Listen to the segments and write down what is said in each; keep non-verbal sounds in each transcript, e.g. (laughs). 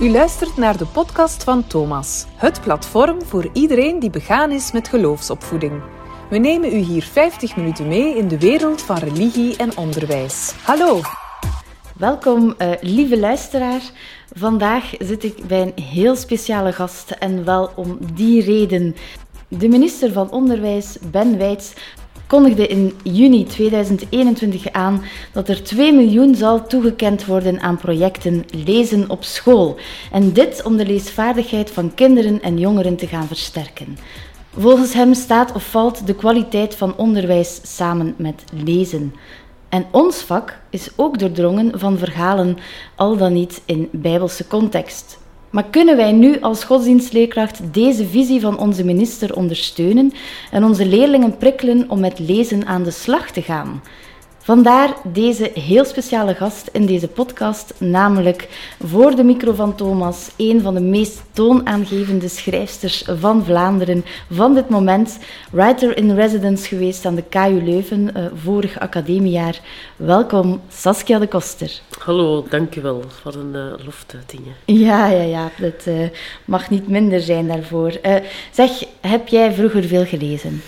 U luistert naar de podcast van Thomas, het platform voor iedereen die begaan is met geloofsopvoeding. We nemen u hier 50 minuten mee in de wereld van religie en onderwijs. Hallo! Welkom, uh, lieve luisteraar. Vandaag zit ik bij een heel speciale gast en wel om die reden. De minister van Onderwijs, Ben Wijts, kondigde in juni 2021 aan dat er 2 miljoen zal toegekend worden aan projecten Lezen op school. En dit om de leesvaardigheid van kinderen en jongeren te gaan versterken. Volgens hem staat of valt de kwaliteit van onderwijs samen met lezen. En ons vak is ook doordrongen van verhalen, al dan niet in bijbelse context. Maar kunnen wij nu als godsdienstleerkracht deze visie van onze minister ondersteunen en onze leerlingen prikkelen om met lezen aan de slag te gaan? Vandaar deze heel speciale gast in deze podcast, namelijk voor de micro van Thomas, een van de meest toonaangevende schrijfsters van Vlaanderen van dit moment, writer in residence geweest aan de KU Leuven uh, vorig academiejaar. Welkom Saskia de Koster. Hallo, dankjewel voor een uh. Ja, ja, ja, dat uh, mag niet minder zijn daarvoor. Zeg, heb jij vroeger veel gelezen?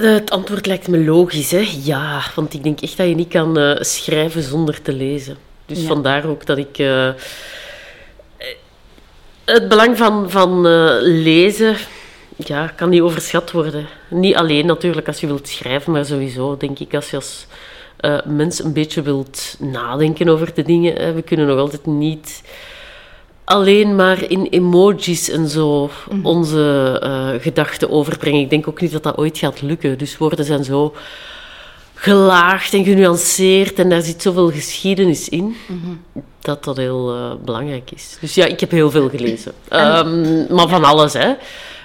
Het antwoord lijkt me logisch, hè? Ja, want ik denk echt dat je niet kan uh, schrijven zonder te lezen. Dus ja. vandaar ook dat ik. Uh, het belang van, van uh, lezen ja, kan niet overschat worden. Niet alleen natuurlijk als je wilt schrijven, maar sowieso denk ik als je als mens een beetje wilt nadenken over de dingen. Hè. We kunnen nog altijd niet alleen maar in emojis en zo mm. onze uh, gedachten overbrengen. Ik denk ook niet dat dat ooit gaat lukken. Dus woorden zijn zo gelaagd en genuanceerd en daar zit zoveel geschiedenis in, mm -hmm. dat dat heel uh, belangrijk is. Dus ja, ik heb heel veel gelezen. Um, maar van alles, hè.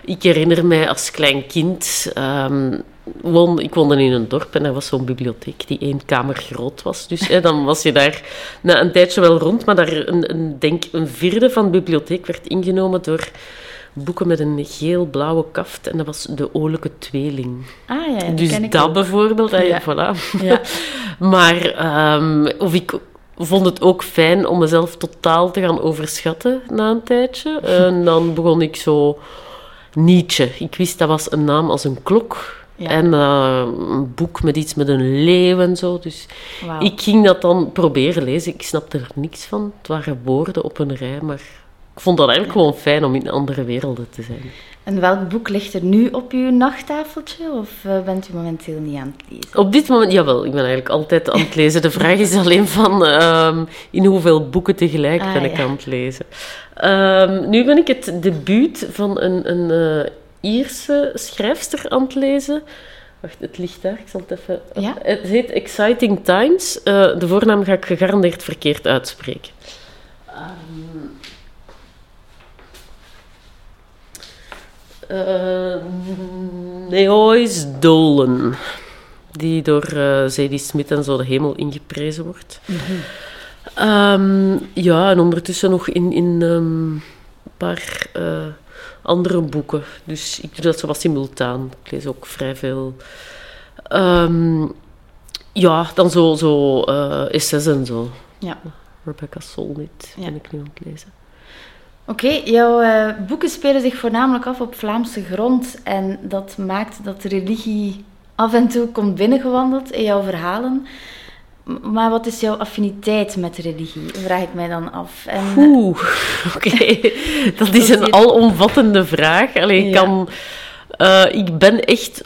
Ik herinner mij als klein kind... Um, ik woonde in een dorp en er was zo'n bibliotheek die één kamer groot was. Dus hè, dan was je daar na een tijdje wel rond, maar daar een, een, denk een vierde van de bibliotheek werd ingenomen door boeken met een geel-blauwe kaft en dat was de oorlijke tweeling. Ah ja, dat Dus ken ik dat ook. bijvoorbeeld, hè, Ja. voilà. Ja. (laughs) maar um, of ik vond het ook fijn om mezelf totaal te gaan overschatten na een tijdje. (laughs) En dan begon ik zo Nietzsche. Ik wist dat was een naam als een klok. Ja. En uh, een boek met iets met een leeuw en zo. Dus ik ging dat dan proberen lezen. Ik snapte er niks van. Het waren woorden op een rij, maar ik vond dat eigenlijk gewoon fijn om in andere werelden te zijn. En welk boek ligt er nu op uw nachttafeltje? Of uh, bent u momenteel niet aan het lezen? Op dit moment, jawel, ik ben eigenlijk altijd aan het lezen. De vraag is alleen van um, in hoeveel boeken tegelijk Ah, ben ik ja. aan het lezen. Um, nu ben ik het debuut van een, een uh, Ierse schrijfster aan het lezen. Wacht, het ligt daar. Ik zal het even... Ja? Het heet Exciting Times. Uh, de voornaam ga ik gegarandeerd verkeerd uitspreken. Um, uh, Neois Dolan. Die door uh, Zadie Smith en zo de hemel ingeprezen wordt. Mhm. Um, ja, en ondertussen nog in, in um, een paar uh, andere boeken. Dus ik doe dat zo wat simultaan. Ik lees ook vrij veel. Um, ja, dan zo, zo uh, essays en zo. Ja. Rebecca Solnit Ja. ben ik nu aan het lezen. Oké, jouw eh, boeken spelen zich voornamelijk af op Vlaamse grond. En dat maakt dat de religie af en toe komt binnengewandeld in jouw verhalen. Maar wat is jouw affiniteit met religie? Vraag ik mij dan af. En, eh, Oeh, (laughs) oké. (laughs) Dat is een alomvattende vraag. Allee, ik, Ja. kan, uh, ik ben echt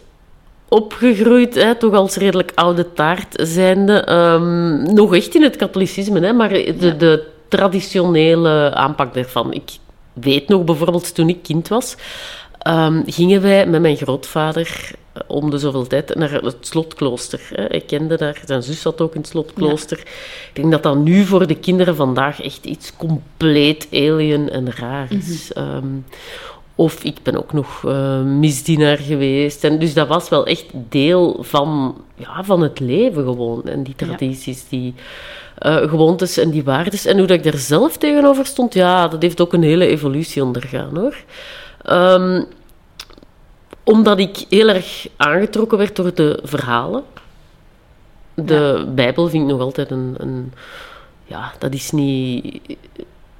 opgegroeid, hè, toch als redelijk oude taart zijnde. Um, nog echt in het katholicisme, hè, maar de, Ja. de traditionele aanpak daarvan. Ik weet nog bijvoorbeeld toen ik kind was, um, gingen wij met mijn grootvader eh, om de zoveel tijd naar het slotklooster. Ik kende daar, zijn zus zat ook in het slotklooster. Ik denk dat dat nu voor de kinderen vandaag echt iets compleet alien en raar is. Mm -hmm. um, of ik ben ook nog uh, misdienaar geweest. En dus dat was wel echt deel van, ja, van het leven gewoon. En die tradities, ja. die uh, gewoontes en die waardes. En hoe dat ik daar zelf tegenover stond, ja, dat heeft ook een hele evolutie ondergaan hoor. Um, omdat ik heel erg aangetrokken werd door de verhalen. De ja. Bijbel vind ik nog altijd een, een. Ja, dat is niet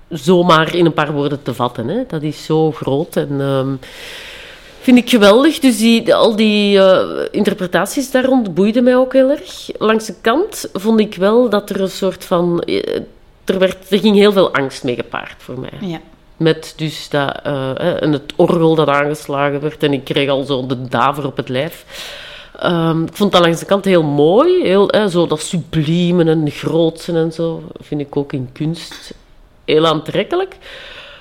zomaar in een paar woorden te vatten. Hè. Dat is zo groot en ehm, vind ik geweldig. Dus die, al die uh, interpretaties daar rond boeiden mij ook heel erg. Langs de kant vond ik wel dat er een soort van... eh, Er, werd, er ging heel veel angst mee gepaard voor mij. Ja. Met dus dat, eh, en het orgel dat aangeslagen werd. En ik kreeg al zo de daver op het lijf. Ehm, ik vond dat langs de kant heel mooi. Heel, zo dat sublieme en grootse en zo. Vind ik ook in kunst heel aantrekkelijk.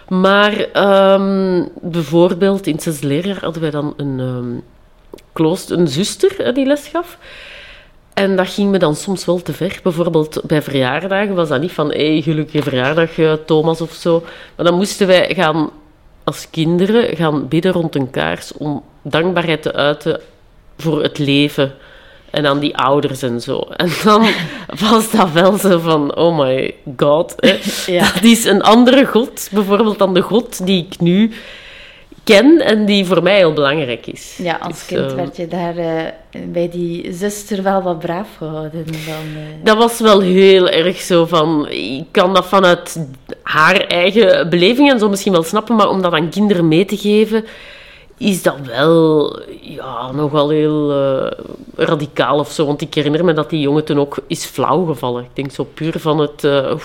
Maar ehm, bijvoorbeeld in zes leerjaar hadden wij dan een, ehm, klooster, een zuster die les gaf. En dat ging me dan soms wel te ver. Bijvoorbeeld bij verjaardagen was dat niet van hey, gelukkige verjaardag eh, Thomas of zo. Maar dan moesten wij gaan als kinderen gaan bidden rond een kaars om dankbaarheid te uiten voor het leven en aan die ouders en zo. En dan (laughs) was dat wel zo van, oh my god. Hè. Ja. Dat is een andere god, bijvoorbeeld dan de god die ik nu ken en die voor mij heel belangrijk is. Ja, als Dus, kind eh, werd je daar eh, bij die zuster wel wat braaf gehouden. Dan, eh. Dat was wel heel erg zo van... Ik kan dat vanuit haar eigen beleving en zo misschien wel snappen, maar om dat aan kinderen mee te geven, is dat wel ja, nogal heel eh, radicaal of zo. Want ik herinner me dat die jongen toen ook is flauw gevallen. Ik denk zo puur van het... De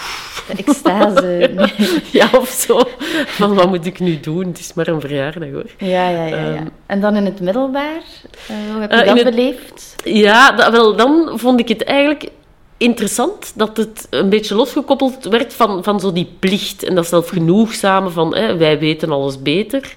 extase. (laughs) Ja, of zo. Van, wat moet ik nu doen? Het is maar een verjaardag, hoor. Ja, ja, ja. ja. Ehm. en dan in het middelbaar, eh, hoe heb je dat het- beleefd? Ja, dat, wel, dan vond ik het eigenlijk interessant dat het een beetje losgekoppeld werd van, van zo die plicht en dat zelfgenoegzame van hè, wij weten alles beter.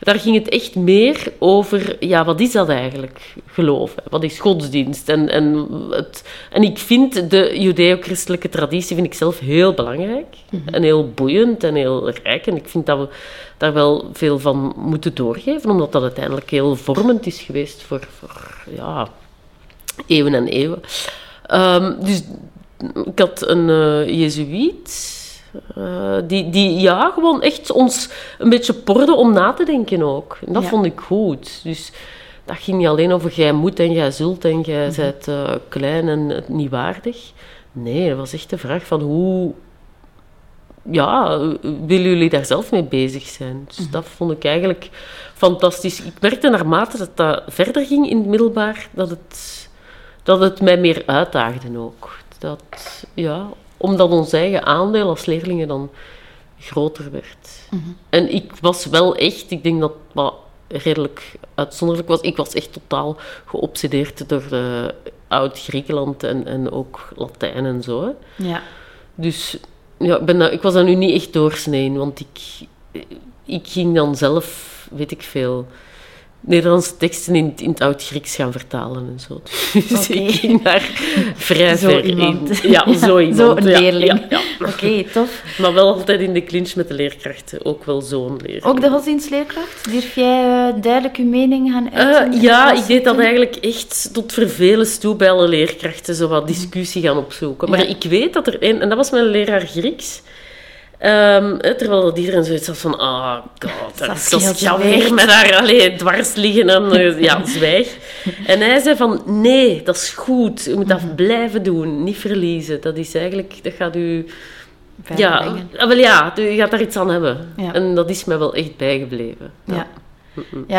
Daar ging het echt meer over, ja, wat is dat eigenlijk, geloven? Wat is godsdienst? En, en, het, en ik vind de judeo-christelijke traditie vind ik zelf heel belangrijk. En heel boeiend en heel rijk. En ik vind dat we daar wel veel van moeten doorgeven, omdat dat uiteindelijk heel vormend is geweest voor, voor ja, eeuwen en eeuwen. Ehm, dus ik had een eh jezuïet. eh, die, die ja, gewoon echt ons een beetje porde om na te denken ook. En dat Ja. vond ik goed. Dus dat ging niet alleen over jij moet en jij zult en jij bent eh, klein en niet waardig. Nee, dat was echt de vraag van hoe... Ja, willen jullie daar zelf mee bezig zijn? Dus dat vond ik eigenlijk fantastisch. Ik merkte naarmate dat dat verder ging in het middelbaar, dat het, dat het mij meer uitdaagde ook. Dat, ja, omdat ons eigen aandeel als leerlingen dan groter werd. En ik was wel echt, ik denk dat dat redelijk uitzonderlijk was, ik was echt totaal geobsedeerd door eh, Oud-Griekenland en, en ook Latijn en zo. Hè. Ja. Dus ja, ik, ben dat, ik was dat nu niet echt doorsneen, want ik, ik ging dan zelf, weet ik veel, Nederlandse teksten in, in het Oud-Grieks gaan vertalen en zo. Dus (laughs) Oké. ik (laughs) ging daar vrij Zo ver iemand. in. Ja, (laughs) zo iemand. Zo een ja, leerling. ja. Oké, tof. Maar wel altijd in de clinch met de leerkrachten. Ook wel zo'n leerling. Ook de godsdienstleerkracht? Durf jij eh, duidelijk uw mening gaan Eh, uiten? ja, ik deed dat eigenlijk echt tot vervelens toe bij alle leerkrachten, zo wat discussie gaan opzoeken. Maar ik weet dat er een, en dat was mijn leraar Grieks, hè, terwijl dat iedereen zoiets had van, ah, god, daar is Saskia, weer met haar allee, dwars liggen en eh, ja, (laughs) zwijg. En hij zei van, nee, dat is goed, je moet dat blijven doen, niet verliezen. Dat is eigenlijk, dat gaat u... Ja, ah, wel ja, je gaat daar iets aan hebben. Ja. En dat is mij wel echt bijgebleven. Ja. Ja,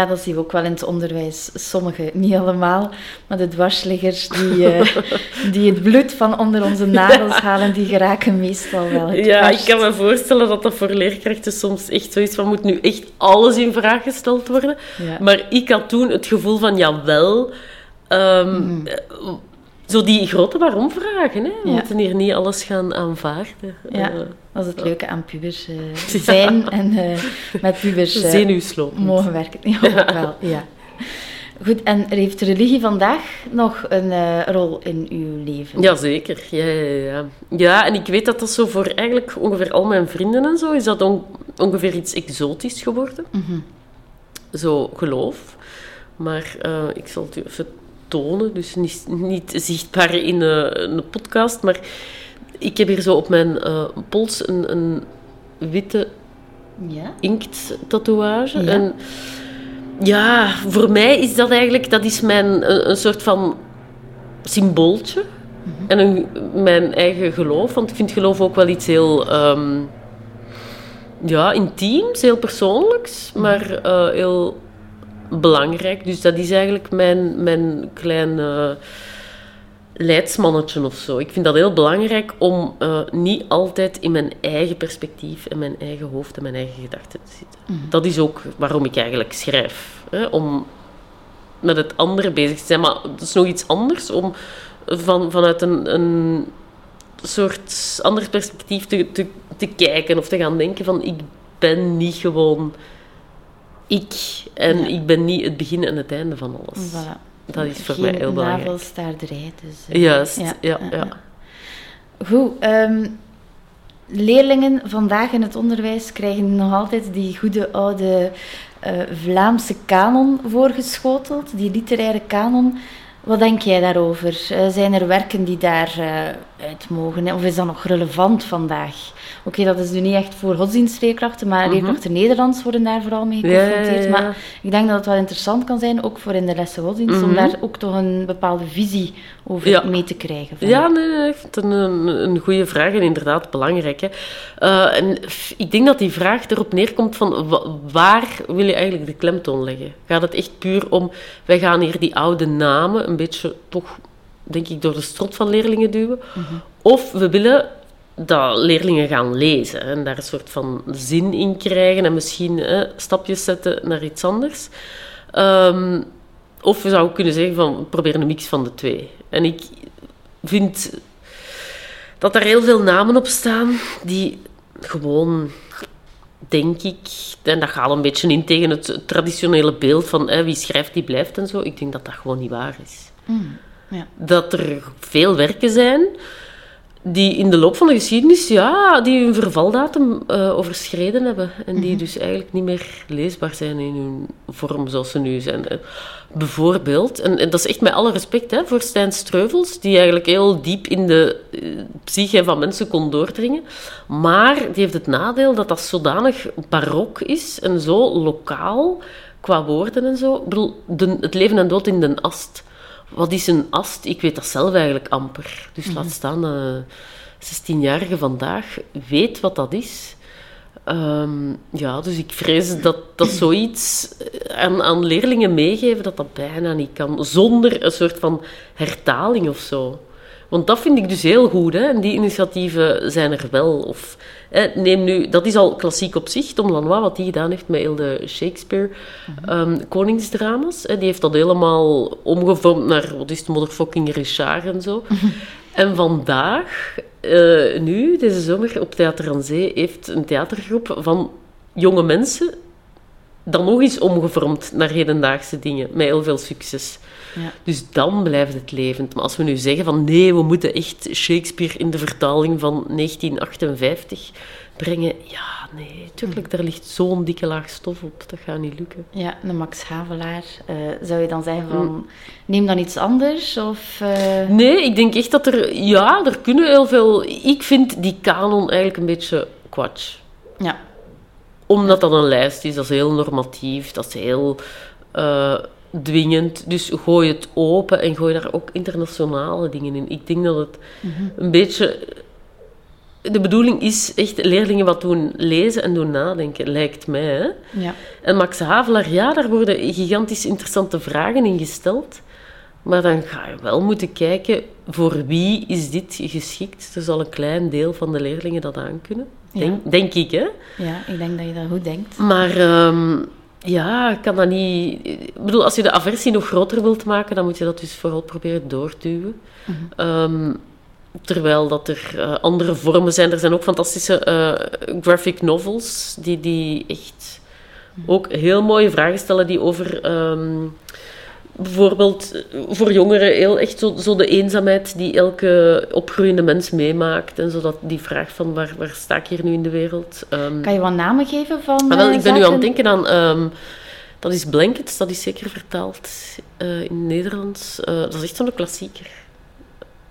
dat zien we ook wel in het onderwijs. Sommigen, niet allemaal. Maar de dwarsliggers die, eh, (laughs) die het bloed van onder onze nagels halen, die geraken meestal wel het Ja, ik kan me voorstellen dat dat voor leerkrachten soms echt zo is van moet nu echt alles in vraag gesteld worden. Ja. Maar ik had toen het gevoel van jawel, eh, zo die grote waarom-vragen. Hè? We Ja. moeten hier niet alles gaan aanvaarden. Ja, Eh, dat is het leuke aan pubers eh, (laughs) zijn en eh, met pubers (laughs) eh, zenuwslopend. mogen werken. (laughs) Ja, wel, ja. Goed, en heeft religie vandaag nog een eh, rol in uw leven? Jazeker, ja, ja, ja. Ja, en ik weet dat dat zo voor eigenlijk ongeveer al mijn vrienden en zo, is dat on- ongeveer iets exotisch geworden. Mhm. Zo geloof. Maar eh, ik zal het tonen, dus niet, niet zichtbaar in een podcast, maar ik heb hier zo op mijn eh, pols een, een witte Ja? inkt-tatoeage. Ja. En ja, voor mij is dat eigenlijk, dat is mijn, een, een soort van symbooltje. En een, mijn eigen geloof, want ik vind geloof ook wel iets heel... ehm, ja, intiems, heel persoonlijks, maar eh, heel belangrijk. Dus dat is eigenlijk mijn, mijn klein uh, leidsmannetje of zo. Ik vind dat heel belangrijk om uh, niet altijd in mijn eigen perspectief en mijn eigen hoofd en mijn eigen gedachten te zitten. Mhm. Dat is ook waarom ik eigenlijk schrijf. Hè? Om met het andere bezig te zijn. Maar dat is nog iets anders om van, vanuit een, een soort ander perspectief te, te, te kijken of te gaan denken van ik ben niet gewoon ik en Ja. ik ben niet het begin en het einde van alles. Voilà. Dat is voor Geen mij heel belangrijk. navelstaarderij. Dus, eh, Juist, ja, ja. ja. Goed. ehm, leerlingen vandaag in het onderwijs krijgen nog altijd die goede oude eh, Vlaamse kanon voorgeschoteld, die literaire kanon. Wat denk jij daarover? Eh, zijn er werken die daar eh, uit mogen? hè? Of is dat nog relevant vandaag? Oké, dat is nu niet echt voor godsdienstleerkrachten, maar leerkrachten Nederlands worden daar vooral mee Mhm. Geconfronteerd. Maar ik denk dat het wel interessant kan zijn, ook voor in de lessen godsdienst, om Mhm. daar ook toch een bepaalde visie over Ja. mee te krijgen. van- Ja, nee, nee, ik vind het een, een, goede vraag en inderdaad belangrijk. Hè. Eh, en ik denk dat die vraag erop neerkomt van wa- waar wil je eigenlijk de klemtoon leggen? Gaat het echt puur om, wij gaan hier die oude namen een beetje toch, denk ik, door de strot van leerlingen duwen? Of we willen dat leerlingen gaan lezen en daar een soort van zin in krijgen en misschien eh, stapjes zetten naar iets anders. Ehm, of we zouden kunnen zeggen van, probeer een mix van de twee. En ik vind dat er heel veel namen op staan die gewoon, denk ik, en dat gaat een beetje in tegen het traditionele beeld van hè, wie schrijft, die blijft en zo. Ik denk dat dat gewoon niet waar is. Mm, ja. Dat er veel werken zijn die in de loop van de geschiedenis, ja, die hun vervaldatum eh, overschreden hebben. En die dus eigenlijk niet meer leesbaar zijn in hun vorm zoals ze nu zijn. Eh, Bijvoorbeeld, en, en dat is echt met alle respect hè, voor Stijn Streuvels, die eigenlijk heel diep in de eh, psyche van mensen kon doordringen. Maar die heeft het nadeel dat dat zodanig barok is en zo lokaal qua woorden en zo. Ik bedoel, de, het leven en dood in den ast. Wat is een ast? Ik weet dat zelf eigenlijk amper. Dus laat staan, een 16-jarige vandaag weet wat dat is. Ehm, ja, dus ik vrees dat, dat zoiets aan, aan leerlingen meegeven, dat dat bijna niet kan. Zonder een soort van hertaling of zo. Want dat vind ik dus heel goed. Hè? En die initiatieven zijn er wel. Of, hè, neem nu, dat is al klassiek op zich. Tom Lanois, wat hij gedaan heeft met heel de Shakespeare ehm, koningsdrama's. Hè? Die heeft dat helemaal omgevormd naar, wat is het, Motherfucking Richard en zo. En vandaag, eh, nu, deze zomer, op Theater aan Zee, heeft een theatergroep van jonge mensen dan nog eens omgevormd naar hedendaagse dingen, met heel veel succes. Ja. Dus dan blijft het levend. Maar als we nu zeggen van nee, we moeten echt Shakespeare in de vertaling van 1958 brengen, ja, nee, tuurlijk, daar ligt zo'n dikke laag stof op, dat gaat niet lukken. Ja, een Max Havelaar. eh, zou je dan zeggen Mm. van, neem dan iets anders? Of, eh, Nee, ik denk echt dat er, ja, er kunnen heel veel. Ik vind die kanon eigenlijk een beetje kwatsch. Ja, Omdat dat een lijst is, dat is heel normatief, dat is heel eh, dwingend. Dus gooi het open en gooi daar ook internationale dingen in. Ik denk dat het een beetje... De bedoeling is echt leerlingen wat doen lezen en doen nadenken, lijkt mij. Hè? ja. En Max Havelaar, ja, daar worden gigantisch interessante vragen in gesteld. Maar dan ga je wel moeten kijken, voor wie is dit geschikt? Er zal een klein deel van de leerlingen dat aankunnen. Denk, denk ik, hè? ja, ik denk dat je dat goed denkt. Maar ehm, ja, ik kan dat niet... Ik bedoel, als je de aversie nog groter wilt maken, dan moet je dat dus vooral proberen doorduwen. Ehm, terwijl dat er eh, andere vormen zijn. Er zijn ook fantastische eh, graphic novels die, die echt ook heel mooie vragen stellen die over... ehm, bijvoorbeeld eh, voor jongeren heel echt zo, zo de eenzaamheid die elke opgroeiende mens meemaakt. En zo dat, die vraag van waar, waar sta ik hier nu in de wereld? Ehm, Kan je wat namen geven van Ah, wel, eh, ik ben nu aan het denken aan... ehm, dat is Blankets, dat is zeker vertaald eh, in het Nederlands. Dat is echt zo'n klassieker.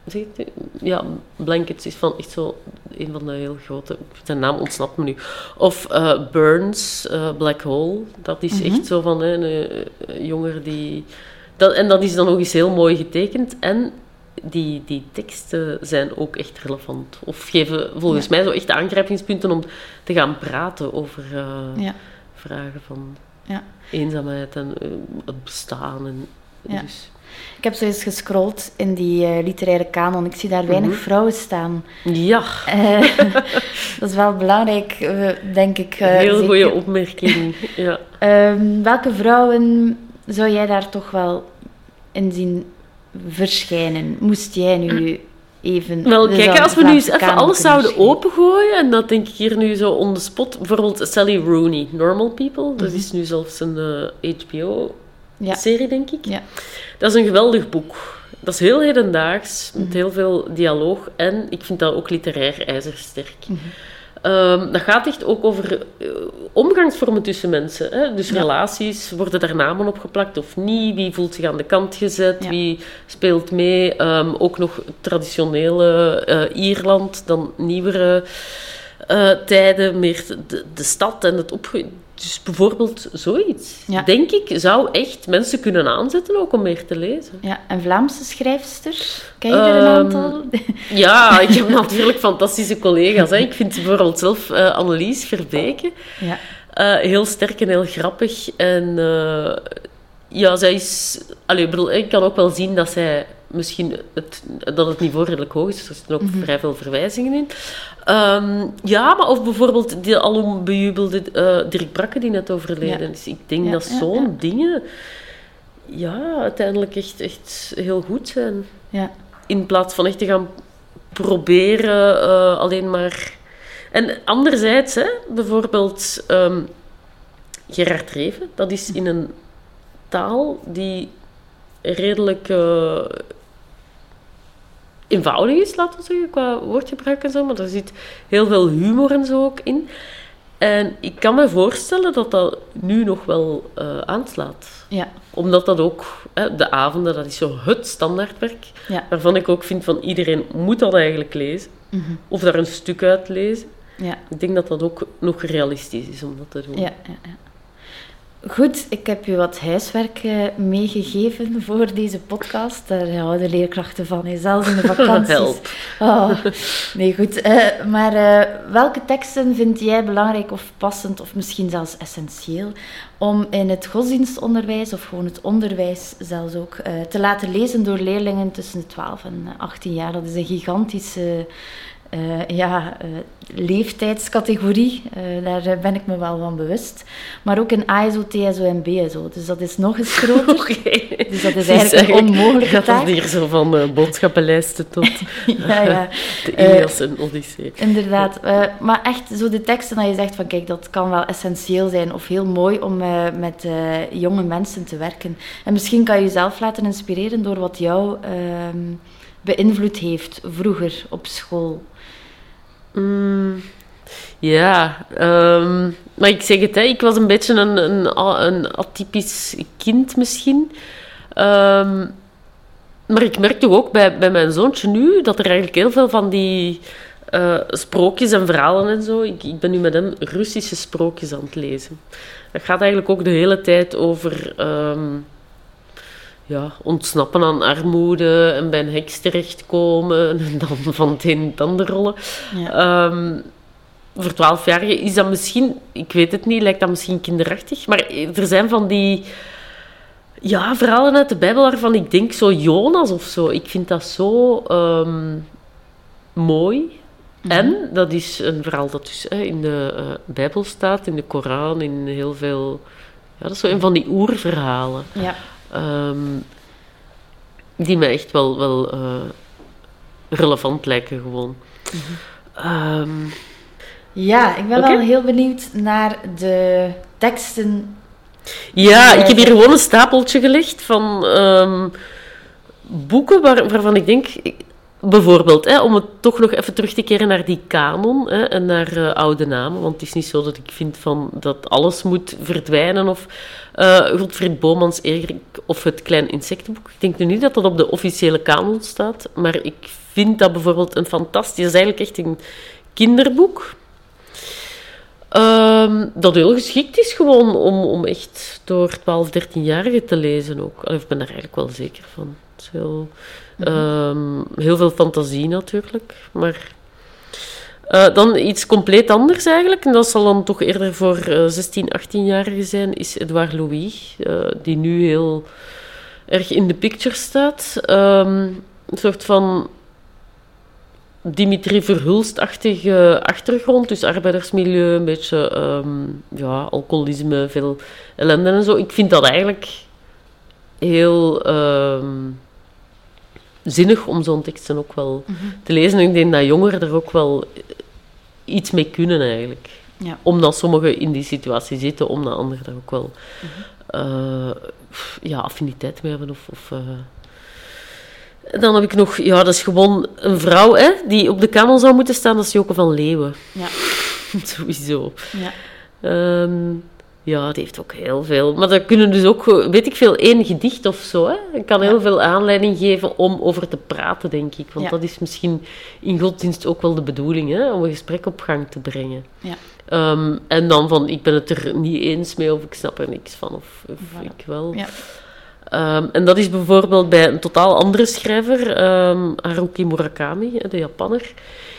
Zeg je het? Ja, Blankets is van echt zo een van de heel grote... Zijn naam ontsnapt me nu. Of Burns, Black Hole. Dat is echt zo van een, jongere die... Dat, en dat is dan nog eens heel mooi getekend. En die, die teksten zijn ook echt relevant. Of geven volgens mij zo echt aangrijpingspunten om te gaan praten over uh, Ja. vragen van Ja. eenzaamheid en eh, het bestaan. En. Dus, Ik heb zo eens gescrolld in die eh, literaire kanon. Ik zie daar weinig Mhm. vrouwen staan. ja, Eh, (laughs) dat is wel belangrijk, eh, denk ik. eh, heel goede opmerking. ja. Ehm, welke vrouwen zou jij daar toch wel in zien verschijnen? Moest jij nu even... Wel, kijk, als we nu eens even alles zouden opengooien, en dat denk ik hier nu zo on the spot, bijvoorbeeld Sally Rooney, Normal People, dat is nu zelfs een. HBO-serie, denk ik. Ja. Dat is een geweldig boek. Dat is heel hedendaags, Mhm. met heel veel dialoog, en ik vind dat ook literair ijzersterk. Mhm. Ehm, dat gaat echt ook over eh, omgangsvormen tussen mensen. Hè? Dus Ja. relaties, worden daar namen opgeplakt of niet? Wie voelt zich aan de kant gezet? Ja. Wie speelt mee? Ehm, ook nog traditionele eh, Ierland, dan nieuwere eh, tijden, meer de, de stad en het opgroeien. Dus bijvoorbeeld zoiets. Ja. Denk ik, zou echt mensen kunnen aanzetten ook om meer te lezen. Ja, en Vlaamse schrijfsters? Ken je er een Ehm, aantal? (laughs) Ja, ik heb natuurlijk fantastische collega's. Hè. Ik vind bijvoorbeeld zelf eh, Annelies Verbeke ja. eh, heel sterk en heel grappig. En eh, ja, zij is... Allee, ik, bedoel, ik kan ook wel zien dat zij misschien het, dat het niveau redelijk hoog is. Er zitten ook Mhm. vrij veel verwijzingen in. Ehm, ja, maar of bijvoorbeeld die alom bejubelde eh, Dirk Brakke die net overleden Ja. is. Ik denk Ja, dat zo'n ja. dingen ja, uiteindelijk echt, echt heel goed zijn. ja. In plaats van echt te gaan proberen eh, alleen maar... En anderzijds, hè, bijvoorbeeld ehm, Gerard Reven, dat is in een taal die redelijk eh, eenvoudig is, laten we zeggen, qua woordgebruik en zo. Maar er zit heel veel humor en zo ook in. En ik kan me voorstellen dat dat nu nog wel eh, aanslaat ja. omdat dat ook, hè, de avonden, dat is zo het standaardwerk. Ja. Waarvan ik ook vind van iedereen moet dat eigenlijk lezen. Mhm. Of daar een stuk uit lezen. ja. Ik denk dat dat ook nog realistisch is om dat te doen. Ja, ja, ja. Goed, ik heb je wat huiswerk eh, meegegeven (laughs) voor deze podcast. Daar houden leerkrachten van, hè, zelfs in de (laughs) vakanties. Oh, nee, goed. eh, maar eh, welke teksten vind jij belangrijk of passend, of misschien zelfs essentieel, om in het godsdienstonderwijs, of gewoon het onderwijs zelfs ook, te laten lezen door leerlingen tussen de 12 en eh, 18 jaar? Dat is een gigantische eh, ja, eh, leeftijdscategorie. Eh, daar ben ik me wel van bewust. Maar ook in ASO, TSO en BSO. Dus dat is nog eens groter. (laughs) Oké. Dus dat is eigenlijk een onmogelijke gaat taak. het hier zo van boodschappenlijsten tot (laughs) ja, ja. (laughs) de Ilias en Odyssee. Inderdaad. Maar echt zo de teksten dat je zegt van kijk, dat kan wel essentieel zijn of heel mooi om met jonge mensen te werken. En misschien kan je jezelf laten inspireren door wat jou ehm, beïnvloed heeft vroeger op school. Mm, ja, ehm, maar ik zeg het, hè, ik was een beetje een, een, een atypisch kind misschien. Ehm, maar ik merk toch ook bij, bij mijn zoontje nu dat er eigenlijk heel veel van die eh, sprookjes en verhalen en zo. Ik, ik ben nu met hem Russische sprookjes aan het lezen. Dat gaat eigenlijk ook de hele tijd over ehm, ja, ontsnappen aan armoede en bij een heks terechtkomen en (laughs) dan van het een het ander rollen. Ja. Ehm, voor twaalfjarigen is dat misschien, ik weet het niet, lijkt dat misschien kinderachtig, maar er zijn van die ja, verhalen uit de Bijbel waarvan ik denk, zo Jonas of zo, ik vind dat zo ehm, mooi. En dat is een verhaal dat dus hè, in de eh, Bijbel staat, in de Koran, in heel veel... Ja, dat is zo een van die oerverhalen. ja. Ehm, die mij echt wel, wel eh, relevant lijken gewoon. Ehm, ja, ik ben Oké. wel heel benieuwd naar de teksten. ja, ik heb ja. hier gewoon een stapeltje gelegd van ehm, boeken waar, waarvan ik denk... ik- Bijvoorbeeld, hè, om het toch nog even terug te keren naar die kanon hè, en naar eh, oude namen. Want het is niet zo dat ik vind van, dat alles moet verdwijnen. Of eh Godfried Bomans Erik of het Klein Insectenboek. Ik denk nu niet dat dat op de officiële kanon staat. Maar ik vind dat bijvoorbeeld een fantastisch... Is eigenlijk echt een kinderboek. Ehm, dat heel geschikt is gewoon om, om echt door 12, 13-jarigen te lezen ook. Ik ben daar eigenlijk wel zeker van. Heel, ehm, heel veel fantasie natuurlijk. Maar eh, dan iets compleet anders eigenlijk. En dat zal dan toch eerder voor eh 16, 18-jarigen zijn. Is Edouard Louis. eh, die nu heel erg in de picture staat. Ehm, een soort van Dimitri Verhulst-achtige achtergrond. Dus arbeidersmilieu, een beetje ehm, ja, alcoholisme, veel ellende en zo. Ik vind dat eigenlijk heel zinnig om zo'n teksten ook wel te lezen. En ik denk dat jongeren er ook wel iets mee kunnen eigenlijk. Ja. Omdat sommigen in die situatie zitten, omdat anderen daar ook wel eh, ja, affiniteit mee hebben. Of, of, eh. Dan heb ik nog, ja, dat is gewoon een vrouw hè, die op de kanon zou moeten staan, dat is Joke van Leeuwen. Ja. (laughs) Sowieso. Ja. Ehm, ja, die heeft ook heel veel. Maar dat kunnen dus ook, weet ik veel, één gedicht of zo. Hè? Het kan heel veel aanleiding geven om over te praten, denk ik. Want Ja. dat is misschien in godsdienst ook wel de bedoeling, hè? om een gesprek op gang te brengen. Ja. Ehm, en dan van, ik ben het er niet eens mee of ik snap er niks van, of, of Voilà. ik wel. Ja. Ehm, en dat is bijvoorbeeld bij een totaal andere schrijver, ehm, Haruki Murakami, de Japanner.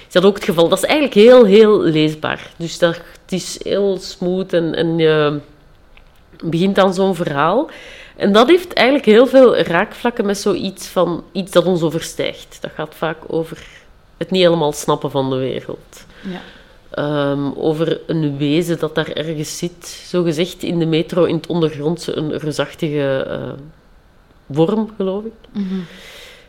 Is dat ook het geval? Dat is eigenlijk heel, heel leesbaar. Dus dat, het is heel smooth en, en je begint aan zo'n verhaal. En dat heeft eigenlijk heel veel raakvlakken met zoiets van iets dat ons overstijgt. Dat gaat vaak over het niet helemaal snappen van de wereld. Ja. Ehm, over een wezen dat daar ergens zit, zo gezegd in de metro, in het ondergrondse, een reusachtige eh, worm, geloof ik, Mhm.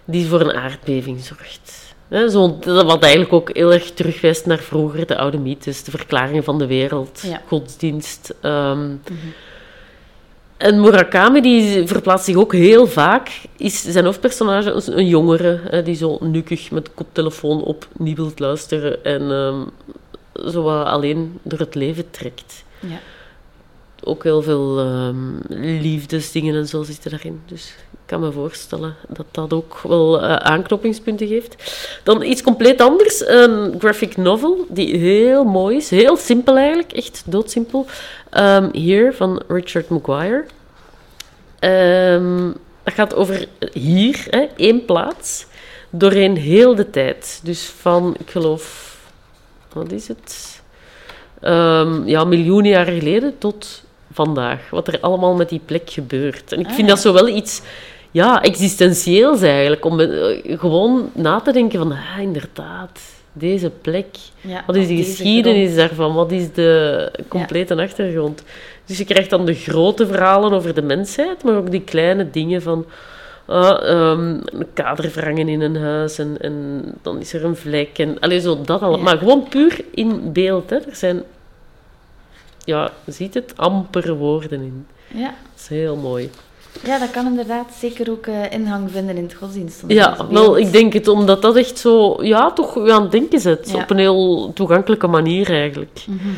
die voor een aardbeving zorgt. Hè, zo, dat wat eigenlijk ook heel erg terugwijst naar vroeger, de oude mythes, de verklaringen van de wereld, Ja. godsdienst. ehm. En Murakami die verplaatst zich ook heel vaak. Is zijn hoofdpersonage een, een jongere hè, die zo nukkig met koptelefoon op niet wilt luisteren en ehm, zo alleen door het leven trekt. Ja. Ook heel veel ehm, liefdesdingen en zo zitten daarin. Dus ik kan me voorstellen dat dat ook wel eh, aanknopingspunten geeft. Dan iets compleet anders. Een graphic novel die heel mooi is. Heel simpel eigenlijk. Echt doodsimpel. Ehm hier van Richard Maguire. Ehm, dat gaat over hier, hè, één plaats. Doorheen heel de tijd. Dus van, ik geloof, wat is het? Ehm, ja, miljoenen jaren geleden tot vandaag. Wat er allemaal met die plek gebeurt. En ik Ah, vind ja. dat zo wel iets ja, existentieels eigenlijk. Om eh, gewoon na te denken van, ah, inderdaad, deze plek. Ja, Wat is de geschiedenis grond. daarvan? Wat is de complete achtergrond? Dus je krijgt dan de grote verhalen over de mensheid, maar ook die kleine dingen van ah, ehm, een kader verhangen in een huis en, en dan is er een vlek. En, allee, zo dat allemaal. Maar gewoon puur in beeld. Hè. Er zijn, ja, je ziet het, amper woorden in. Ja. Dat is heel mooi. ja, dat kan inderdaad zeker ook eh, ingang vinden in het godsdienst. Ja, wel, ik denk het omdat dat echt zo, ja, toch u aan het denken zet. Ja. Op een heel toegankelijke manier eigenlijk. Mhm.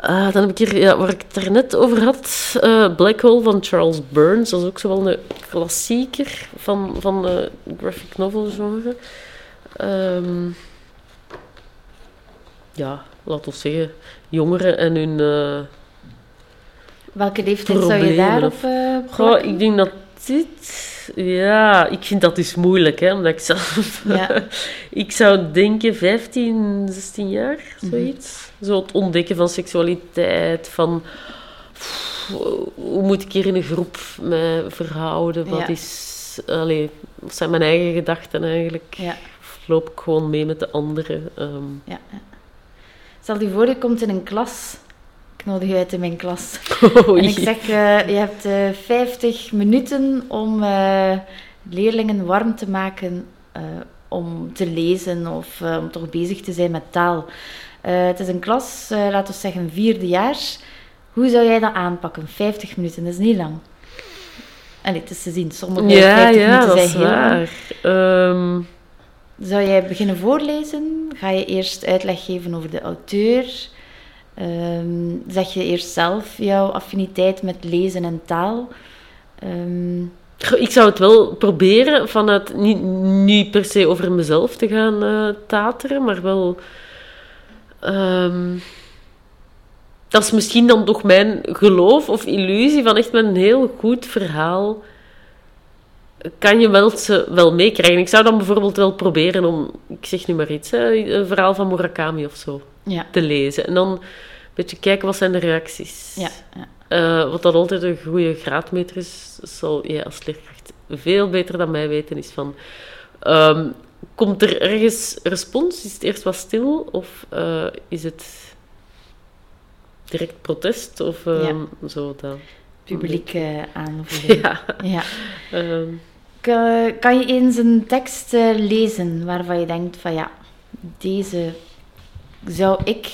Ah, dan heb ik hier, ja, waar ik het daarnet over had, eh, Black Hole van Charles Burns. Dat is ook zo wel een klassieker van, van de graphic novel genre. Ehm, ja, laten we zeggen, jongeren en hun... eh, Welke leeftijd zou je daarop plakken? ik denk dat dit... Ja, ik vind dat dus moeilijk, hè, omdat ik zelf... Ja. (laughs) ik zou denken 15, 16 jaar, Mhm. zoiets. Zo het ontdekken van seksualiteit, van... pff, Hoe moet ik hier in een groep me verhouden? Wat Ja. is... Allee, wat zijn mijn eigen gedachten eigenlijk? Ja, Of loop ik gewoon mee met de anderen? Ja, ja. Stel je voor, je komt in een klas. Ik nodig je uit in mijn klas. (laughs) oei. En ik zeg, eh, je hebt eh 50 minuten om eh, leerlingen warm te maken eh, om te lezen of eh, om toch bezig te zijn met taal. Eh, het is een klas, eh, laten we zeggen vierde jaar. Hoe zou jij dat aanpakken? 50 minuten, dat is niet lang. Allee, het is te zien. Sommige Ja, 50 ja, minuten zijn heel lang. waar. Zou jij beginnen voorlezen? Ga je eerst uitleg geven over de auteur? Ehm, zeg je eerst zelf jouw affiniteit met lezen en taal? Ehm, Ik zou het wel proberen vanuit niet, niet per se over mezelf te gaan eh, tateren, maar wel. ehm, dat is misschien dan toch mijn geloof of illusie van echt met een heel goed verhaal kan je wel ze wel meekrijgen. Ik zou dan bijvoorbeeld wel proberen om, ik zeg nu maar iets, hè, een verhaal van Murakami of zo Ja. te lezen. En dan een beetje kijken wat zijn de reacties. Ja, ja. Eh, wat dat altijd een goede graadmeter is, zal jij als leerkracht veel beter dan mij weten, is van... ehm, komt er ergens respons? Is het eerst wat stil? Of eh, is het direct protest? Of ehm, zo dan? Publiek eh, aanvoelen. (laughs) Ja. Ja. ehm, Kan, kan je eens een tekst eh, lezen waarvan je denkt van ja, deze zou ik,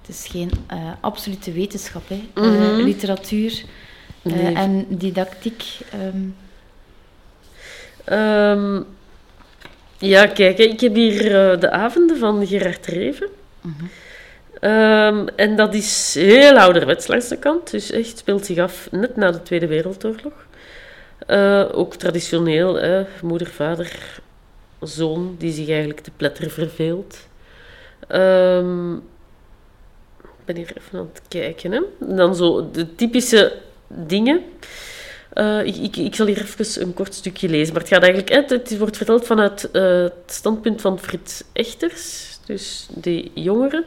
het is geen eh, absolute wetenschap, hè, eh, Mhm. literatuur eh, Nee. en didactiek. ehm, Ehm, ja, kijk, ik heb hier eh, de avonden van Gerard Reven. Mhm. Ehm, en dat is heel ouderwets langs de kant. Dus echt speelt zich af net na de Tweede Wereldoorlog. Eh, ook traditioneel, hè, moeder, vader, zoon, die zich eigenlijk te pletter verveelt. Ehm, ik ben hier even aan het kijken. Dan zo de typische dingen. Eh, ik, ik, ik zal hier even een kort stukje lezen. Maar het gaat eigenlijk uit. Het wordt verteld vanuit eh, het standpunt van Frits Echters, dus die jongere.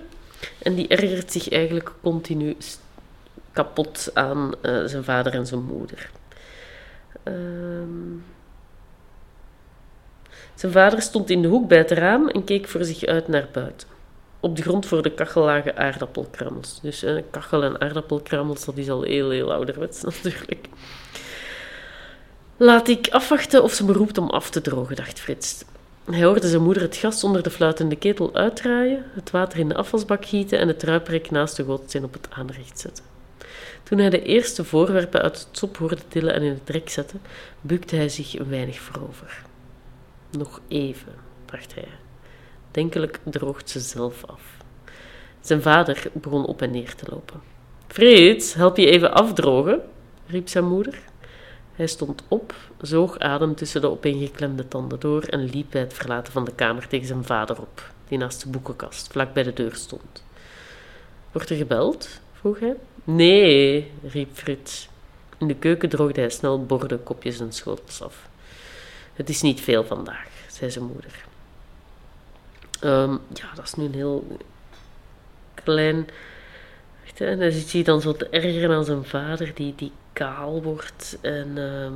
En die ergert zich eigenlijk continu kapot aan zijn vader en zijn moeder. Ehm, Zijn vader stond in de hoek bij het raam en keek voor zich uit naar buiten. Op de grond voor de kachel lagen aardappelkrammels. Dus eh, kachel en aardappelkrammels, dat is al heel, heel ouderwets (laughs) natuurlijk. Laat ik afwachten of ze me roept om af te drogen, dacht Frits. Hij hoorde zijn moeder het gas onder de fluitende ketel uitdraaien, het water in de afwasbak gieten en het ruiprek naast de gootsteen op het aanrecht zetten. Toen hij de eerste voorwerpen uit het sop hoorde tillen en in het rek zetten, bukte hij zich een weinig voorover. Nog even, dacht hij. Denkelijk droogt ze zelf af. Zijn vader begon op en neer te lopen. Frits, help je even afdrogen, riep zijn moeder. Hij stond op, zoog adem tussen de opeengeklemde tanden door en liep bij het verlaten van de kamer tegen zijn vader op, die naast de boekenkast, vlak bij de deur stond. Wordt er gebeld? vroeg hij. Nee, riep Frits. In de keuken droogde hij snel borden, kopjes en schotels af. Het is niet veel vandaag, zei zijn moeder. Ehm, ja, dat is nu een heel klein... Wacht, hè, dan zit hij dan zo te ergeren aan zijn vader, die, die kaal wordt. En ehm,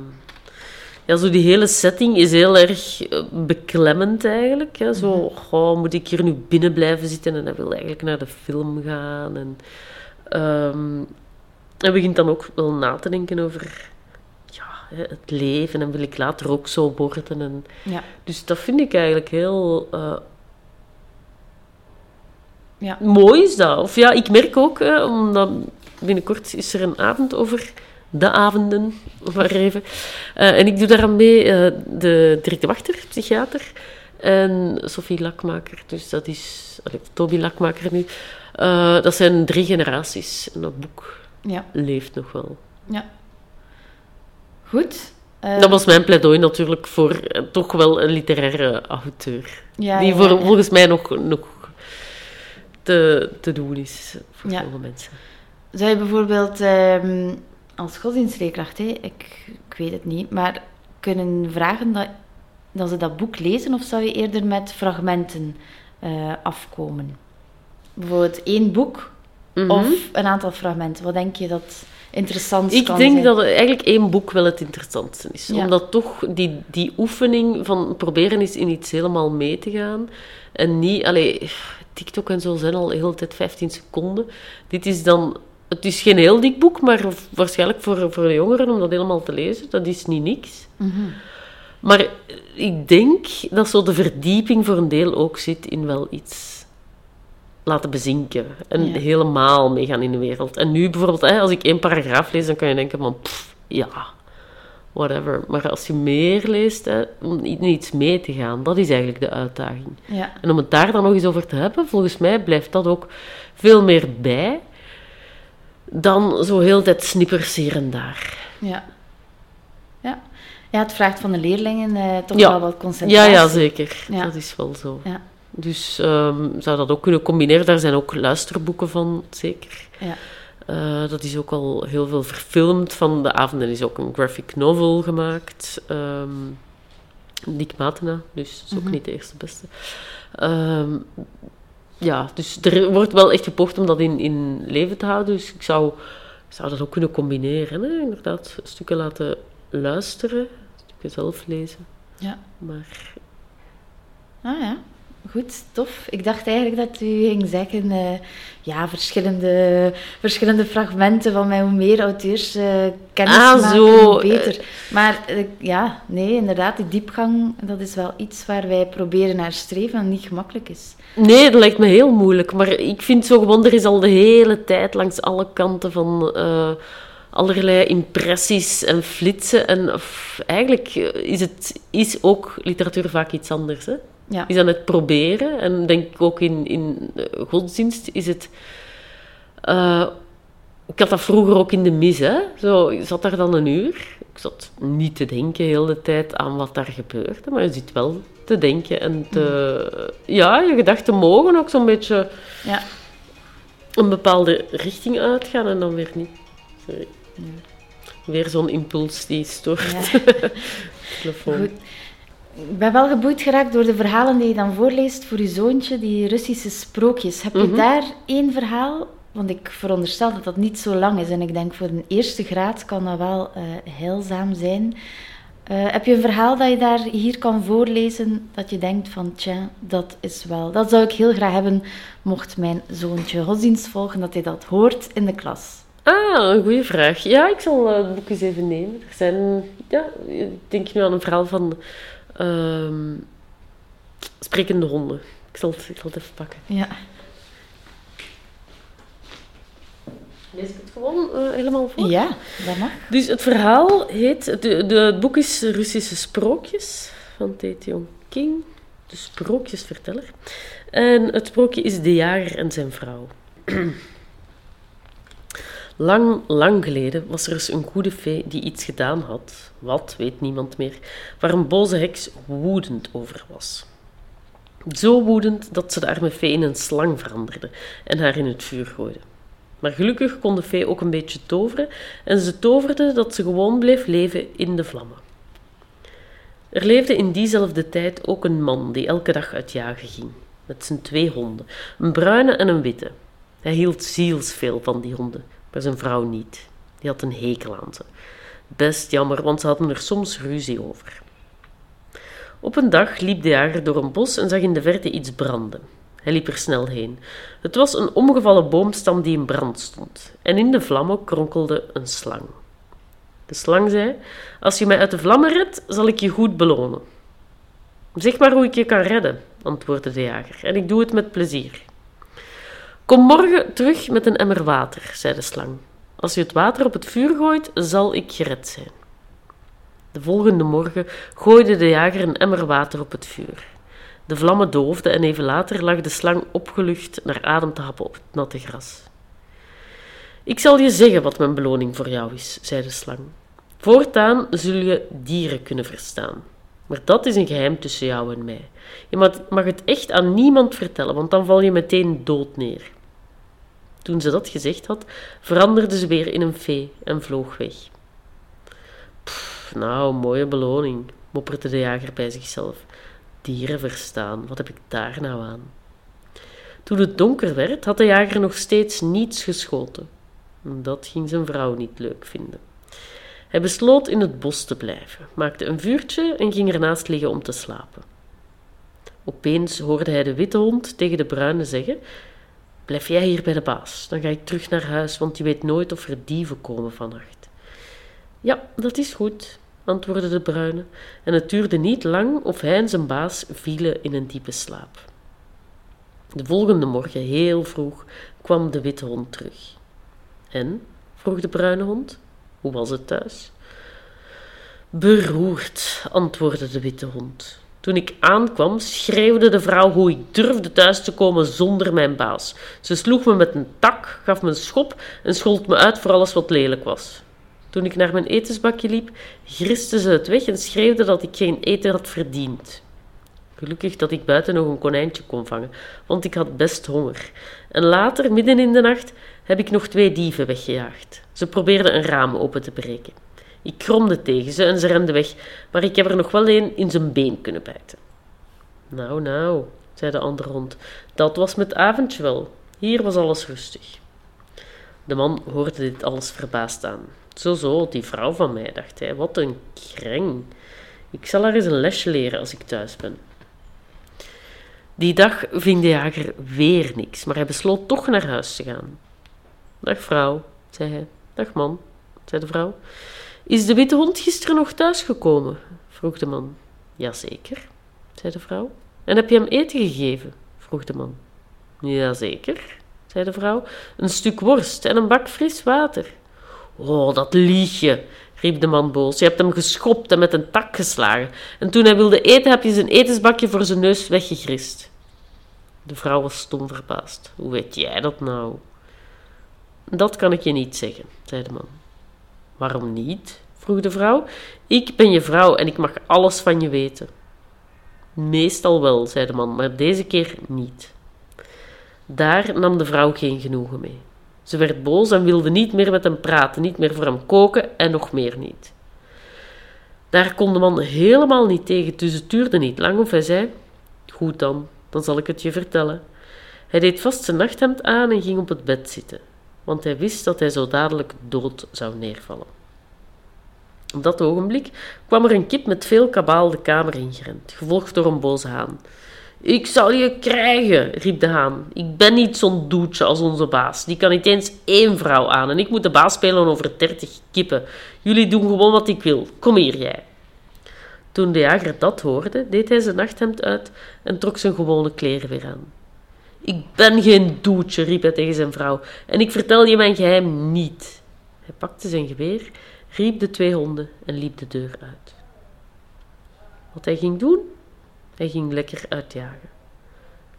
ja, zo die hele setting is heel erg eh, beklemmend eigenlijk. Hè. Zo, goh, moet ik hier nu binnen blijven zitten? En hij wil eigenlijk naar de film gaan. En ehm, hij begint dan ook wel na te denken over ja, het leven. En wil ik later ook zo worden? En, Ja. dus dat vind ik eigenlijk heel... eh, Ja. mooi is dat. Of ja, ik merk ook, eh, omdat binnenkort is er een avond over de avonden, maar even. Eh, en ik doe daar aan mee eh, de Dirk de Wachter, psychiater, en Sophie Lakmaker, dus dat is, allee, Toby Lakmaker nu. Eh, dat zijn drie generaties en dat boek Ja. leeft nog wel. ja. Goed. Eh, Dat was mijn pleidooi natuurlijk voor eh, toch wel een literaire auteur. ja, die voor, ja. volgens mij nog, nog te, te doen is voor veel mensen. Zou je bijvoorbeeld ehm, als godsdienstleerkracht, hè, ik, ik weet het niet, maar kunnen vragen dat, dat ze dat boek lezen of zou je eerder met fragmenten afkomen? Bijvoorbeeld één boek Mhm. of een aantal fragmenten. Wat denk je dat interessant Ik kan denk zijn? dat eigenlijk één boek wel het interessantste is. Ja. Omdat toch die, die oefening van proberen is in iets helemaal mee te gaan. En niet... Allee, TikTok en zo zijn al de hele tijd 15 seconden. Dit is dan... Het is geen heel dik boek, maar waarschijnlijk voor, voor de jongeren om dat helemaal te lezen. Dat is niet niks. Mhm. Maar ik denk dat zo de verdieping voor een deel ook zit in wel iets laten bezinken. En Ja. helemaal meegaan in de wereld. En nu bijvoorbeeld, hè, als ik één paragraaf lees, dan kan je denken van... pff, ja, whatever. Maar als je meer leest, hè, om in iets mee te gaan, dat is eigenlijk de uitdaging. Ja, En om het daar dan nog eens over te hebben, volgens mij blijft dat ook veel meer bij dan zo heel tijd snippers hier en daar. ja. Ja. ja, het vraagt van de leerlingen eh, toch Ja. wel wat Ja, concentratie. ja, zeker. Ja. Dat is wel zo. Ja. Dus ehm zou dat ook kunnen combineren. Daar zijn ook luisterboeken van, zeker. Ja. Eh, dat is ook al heel veel verfilmd. Van de avonden is ook een graphic novel gemaakt. Ehm, Dick Matena, dus dat is ook Mhm. niet de eerste beste. Ehm, ja, dus er wordt wel echt gepoogd om dat in, in leven te houden. Dus ik zou, ik zou dat ook kunnen combineren. Hè? Inderdaad, stukken laten luisteren, stukken zelf lezen. Ja. Maar Ah ja, goed, tof. Ik dacht eigenlijk dat u ging zeggen, eh, ja, verschillende, verschillende fragmenten van mij, hoe meer auteurs eh kennis Ah, maken, zo, hoe beter. Maar eh, ja, nee, inderdaad, die diepgang, dat is wel iets waar wij proberen naar streven en niet gemakkelijk is. Nee, dat lijkt me heel moeilijk. Maar ik vind zo gewoon, er is al de hele tijd langs alle kanten van eh, allerlei impressies en flitsen. En eigenlijk eh, is, het, is ook literatuur vaak iets anders. Hè? Ja. Is aan het proberen. En denk ik ook in, in godsdienst is het... eh, ik had dat vroeger ook in de mis, hè. Zo, ik zat daar dan een uur. Ik zat niet te denken heel de tijd aan wat daar gebeurde, maar je zit wel te denken en te... Ja, je gedachten mogen ook zo'n beetje Ja. een bepaalde richting uitgaan en dan weer niet. Sorry. Weer zo'n impuls die stoort. Ja. (laughs) Telefoon. Goed. Ik ben wel geboeid geraakt door de verhalen die je dan voorleest voor je zoontje, die Russische sprookjes. Heb je Mhm. daar één verhaal? Want ik veronderstel dat dat niet zo lang is. En ik denk voor een eerste graad kan dat wel eh, heilzaam zijn. Eh, heb je een verhaal dat je daar hier kan voorlezen, dat je denkt van, tja, dat is wel... Dat zou ik heel graag hebben, mocht mijn zoontje godsdienst volgen, dat hij dat hoort in de klas. Ah, een goede vraag. Ja, ik zal eh, het boek eens even nemen. Er zijn, ja, ik denk nu aan een verhaal van ehm, sprekende honden. Ik zal, het, ik zal het even pakken. Ja. Lees ik het gewoon eh, helemaal voor? Ja, dat mag. Dus het verhaal heet... De, de, het boek is Russische Sprookjes van Tae King. De sprookjesverteller. En het sprookje is De Jager en zijn vrouw. Lang, lang geleden was er eens een goede fee die iets gedaan had, wat weet niemand meer, waar een boze heks woedend over was. Zo woedend dat ze de arme fee in een slang veranderde en haar in het vuur gooide. Maar gelukkig kon de fee ook een beetje toveren en ze toverde dat ze gewoon bleef leven in de vlammen. Er leefde in diezelfde tijd ook een man die elke dag uit jagen ging, met zijn twee honden, een bruine en een witte. Hij hield zielsveel van die honden, maar zijn vrouw niet. Die had een hekel aan ze. Best jammer, want ze hadden er soms ruzie over. Op een dag liep de jager door een bos en zag in de verte iets branden. Hij liep er snel heen. Het was een omgevallen boomstam die in brand stond, en in de vlammen kronkelde een slang. De slang zei: Als je mij uit de vlammen redt, zal ik je goed belonen. Zeg maar hoe ik je kan redden, antwoordde de jager, en ik doe het met plezier. Kom morgen terug met een emmer water, zei de slang. Als je het water op het vuur gooit, zal ik gered zijn. De volgende morgen gooide de jager een emmer water op het vuur. De vlammen doofden en even later lag de slang opgelucht naar adem te happen op het natte gras. Ik zal je zeggen wat mijn beloning voor jou is, zei de slang. Voortaan zul je dieren kunnen verstaan. Maar dat is een geheim tussen jou en mij. Je mag- het echt aan niemand vertellen, want dan val je meteen dood neer. Toen ze dat gezegd had, veranderde ze weer in een fee en vloog weg. Pff, nou, mooie beloning, mopperde de jager bij zichzelf. Dieren verstaan, wat heb ik daar nou aan? Toen het donker werd, had de jager nog steeds niets geschoten. Dat ging zijn vrouw niet leuk vinden. Hij besloot in het bos te blijven, maakte een vuurtje en ging ernaast liggen om te slapen. Opeens hoorde hij de witte hond tegen de bruine zeggen: Blijf jij hier bij de baas, dan ga ik terug naar huis, want je weet nooit of er dieven komen vannacht. Ja, dat is goed, antwoordde de bruine, en het duurde niet lang of hij en zijn baas vielen in een diepe slaap. De volgende morgen, heel vroeg, kwam de witte hond terug. En? vroeg de bruine hond. Hoe was het thuis? Beroerd, antwoordde de witte hond. Toen ik aankwam, schreeuwde de vrouw hoe ik durfde thuis te komen zonder mijn baas. Ze sloeg me met een tak, gaf me een schop en schold me uit voor alles wat lelijk was. Toen ik naar mijn etensbakje liep, griste ze het weg en schreeuwde dat ik geen eten had verdiend. Gelukkig dat ik buiten nog een konijntje kon vangen, want ik had best honger. En later, midden in de nacht, heb ik nog twee dieven weggejaagd. Ze probeerden een raam open te breken. Ik kromde tegen ze en ze renden weg, maar ik heb er nog wel een in zijn been kunnen bijten. Nou, nou, zei de andere hond, dat was met avondje wel. Hier was alles rustig. De man hoorde dit alles verbaasd aan. Zo, zo, die vrouw van mij, dacht hij, wat een kreng. Ik zal haar eens een lesje leren als ik thuis ben. Die dag ving de jager weer niks, maar hij besloot toch naar huis te gaan. Dag vrouw, zei hij. Dag man, zei de vrouw. Is de witte hond gisteren nog thuisgekomen? vroeg de man. Jazeker, zei de vrouw. En heb je hem eten gegeven? vroeg de man. Jazeker, zei de vrouw. Een stuk worst en een bak fris water. Oh, dat lieg je, riep de man boos. Je hebt hem geschopt en met een tak geslagen. En toen hij wilde eten, heb je zijn etensbakje voor zijn neus weggegrist. De vrouw was stom verbaasd. Hoe weet jij dat nou? Dat kan ik je niet zeggen, zei de man. Waarom niet? vroeg de vrouw. Ik ben je vrouw en ik mag alles van je weten. Meestal wel, zei de man, maar deze keer niet. Daar nam de vrouw geen genoegen mee. Ze werd boos en wilde niet meer met hem praten, niet meer voor hem koken en nog meer niet. Daar kon de man helemaal niet tegen, dus het duurde niet lang of hij zei: Goed dan, dan zal ik het je vertellen. Hij deed vast zijn nachthemd aan en ging op het bed zitten, want hij wist dat hij zo dadelijk dood zou neervallen. Op dat ogenblik kwam er een kip met veel kabaal de kamer ingerend, gevolgd door een boze haan. Ik zal je krijgen, riep de haan. Ik ben niet zo'n doetje als onze baas. Die kan niet eens één vrouw aan en ik moet de baas spelen over dertig kippen. Jullie doen gewoon wat ik wil. Kom hier, jij. Toen de jager dat hoorde, deed hij zijn nachthemd uit en trok zijn gewone kleren weer aan. Ik ben geen doetje, riep hij tegen zijn vrouw, en ik vertel je mijn geheim niet. Hij pakte zijn geweer, riep de twee honden en liep de deur uit. Wat hij ging doen? Hij ging lekker uitjagen.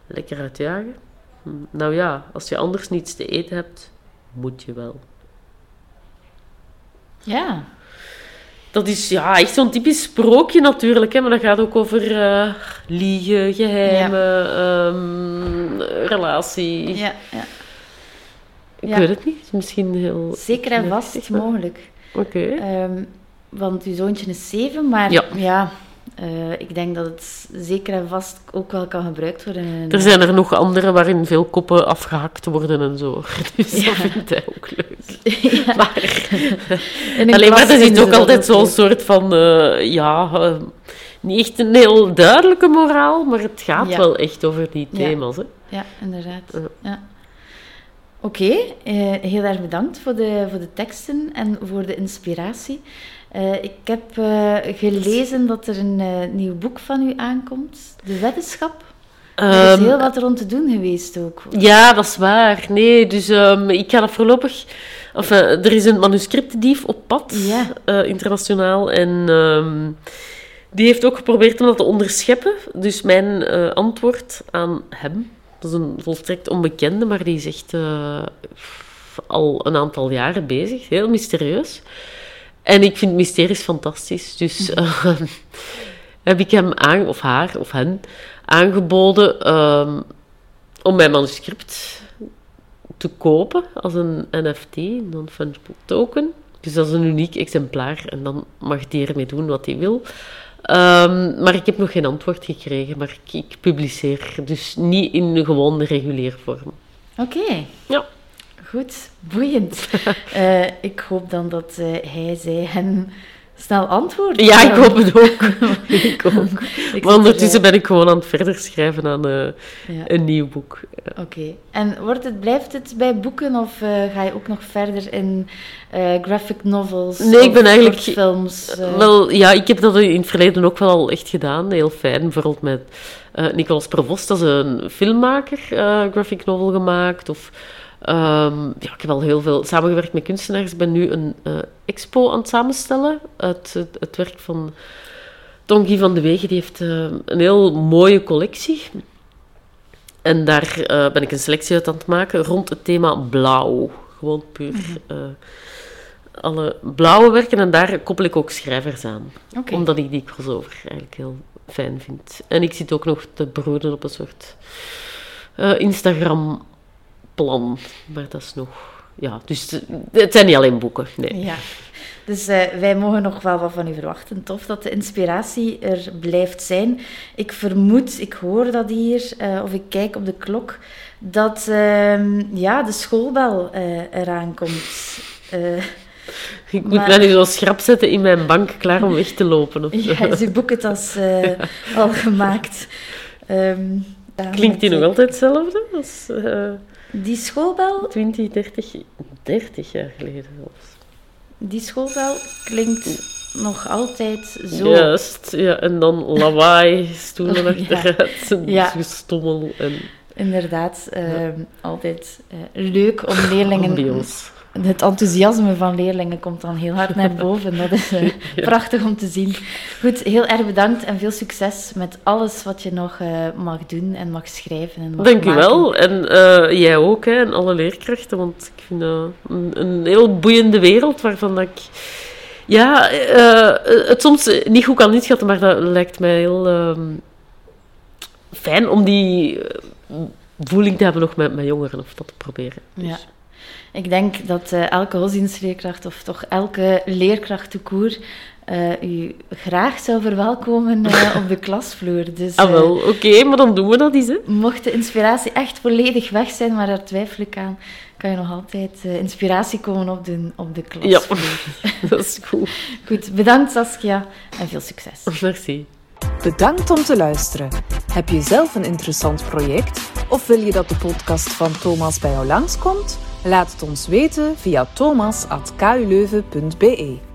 Lekker uitjagen? Hm, Nou ja, als je anders niets te eten hebt, moet je wel. Ja. Dat is ja, echt zo'n typisch sprookje natuurlijk, hè, maar dat gaat ook over eh, liegen, geheimen, ehm, relatie. Ja, ja. Ik Ja. weet het niet, het is misschien heel... Zeker en vast maar- mogelijk. Oké. Ehm, want uw zoontje is zeven, maar Ja. Eh, ik denk dat het zeker en vast ook wel kan gebruikt worden. Er zijn er nog andere waarin veel koppen afgehakt worden en zo. (laughs) Dus Ja. dat vindt hij ook leuk. (laughs) Ja. Maar, (laughs) alleen maar dat is ook altijd zo'n soort van... eh, ja, eh, niet echt een heel duidelijke moraal, maar het gaat Ja. wel echt over die thema's. Hè. Ja, inderdaad. Ja. Ja. Oké, heel erg bedankt voor de, voor de teksten en voor de inspiratie. Eh, ik heb eh, gelezen dat er een eh, nieuw boek van u aankomt, De Weddenschap. Er is Ehm, heel wat rond te doen geweest ook. Ja, dat is waar. Nee, dus ehm, ik ga dat voorlopig... Enfin, er is een manuscriptdief op pad, internationaal. En ehm, die heeft ook geprobeerd om dat te onderscheppen. Dus mijn antwoord aan hem, dat is een volstrekt onbekende, maar die is echt al een aantal jaren bezig. Heel mysterieus. En ik vind mysteries fantastisch. Dus eh, heb ik hem aan, of haar, of hen, aangeboden ehm, om mijn manuscript te kopen als een NFT, een non-fungible token. Dus dat is een uniek exemplaar en dan mag die ermee doen wat hij wil. Ehm, maar ik heb nog geen antwoord gekregen, maar ik, ik publiceer dus niet in de gewone reguliere vorm. Oké. Ja. Goed, boeiend. (laughs) Eh, ik hoop dan dat eh, hij, zij, hen snel antwoordt. Ja, ik hoop het ook. (laughs) ik ook. Ik Maar er, ondertussen ben ik gewoon aan het verder schrijven aan eh, ja. een nieuw boek. Oké. En wordt het, blijft het bij boeken of ga je ook nog verder in graphic novels? Nee, ik ben eigenlijk- films? Wel, ja, ik heb dat in het verleden ook wel al echt gedaan. Heel fijn. Bijvoorbeeld met Nicolas Provost, dat is een filmmaker, graphic novel gemaakt. Of, ehm, ja, ik heb al heel veel samengewerkt met kunstenaars. Ik ben nu een eh, expo aan het samenstellen uit het, het werk van Tonky van de Wegen. Die heeft eh, een heel mooie collectie. En daar eh, ben ik een selectie uit aan het maken rond het thema blauw. Gewoon puur eh, alle blauwe werken. En daar koppel ik ook schrijvers aan omdat ik die crossover eigenlijk heel fijn vind. En ik zit ook nog te broeden op een soort eh, Instagram-plan. Maar dat is nog ja, dus het zijn niet alleen boeken. Nee. Ja. Dus uh, wij mogen nog wel wat van u verwachten. Tof dat de inspiratie er blijft zijn. Ik vermoed, ik hoor dat hier, uh, of ik kijk op de klok, dat uh, ja, de schoolbel eraan komt. ik moet maar... mij nu zo schrap zetten in mijn bank, klaar om weg te lopen. Of (laughs) ja, is uw boekentas (laughs) al gemaakt? Um, Klinkt die nog altijd hetzelfde? Als, die schoolbel? 20, 30, 30 jaar geleden zelfs. Die schoolbel klinkt nog altijd zo. Juist, ja. En dan lawaai, stoelen (laughs) achteruit, ja. ja. gestommel. En... Inderdaad, uh, altijd uh, leuk om leerlingen... Ambiance het enthousiasme van leerlingen komt dan heel hard naar (laughs) boven. Dat is uh, prachtig om te zien. Goed, heel erg bedankt en veel succes met alles wat je nog uh, mag doen en mag schrijven. En mag Dank u wel. En uh, jij ook, hè, en alle leerkrachten. Want ik vind dat een, een heel boeiende wereld waarvan dat ik... Ja, het soms niet goed kan inschatten, maar dat lijkt mij heel ehm, fijn om die voeling te hebben nog met, met jongeren, of dat te proberen. Dus. Ja. Ik denk dat uh, elke godsdienstleerkracht, of toch elke leerkracht toekoor, uh, u graag zou verwelkomen uh, (laughs) op de klasvloer. Dus, ah wel, oké, maar dan doen we dat eens. Hè. Mocht de inspiratie echt volledig weg zijn, maar daar twijfel ik aan, kan je nog altijd inspiratie komen op de, op de klasvloer. Ja, (laughs) dat is goed. (laughs) goed, bedankt Saskia en veel succes. Merci. Bedankt om te luisteren. Heb je zelf een interessant project of wil je dat de podcast van Thomas bij jou langskomt? Laat het ons weten via thomas.kuleuven.be.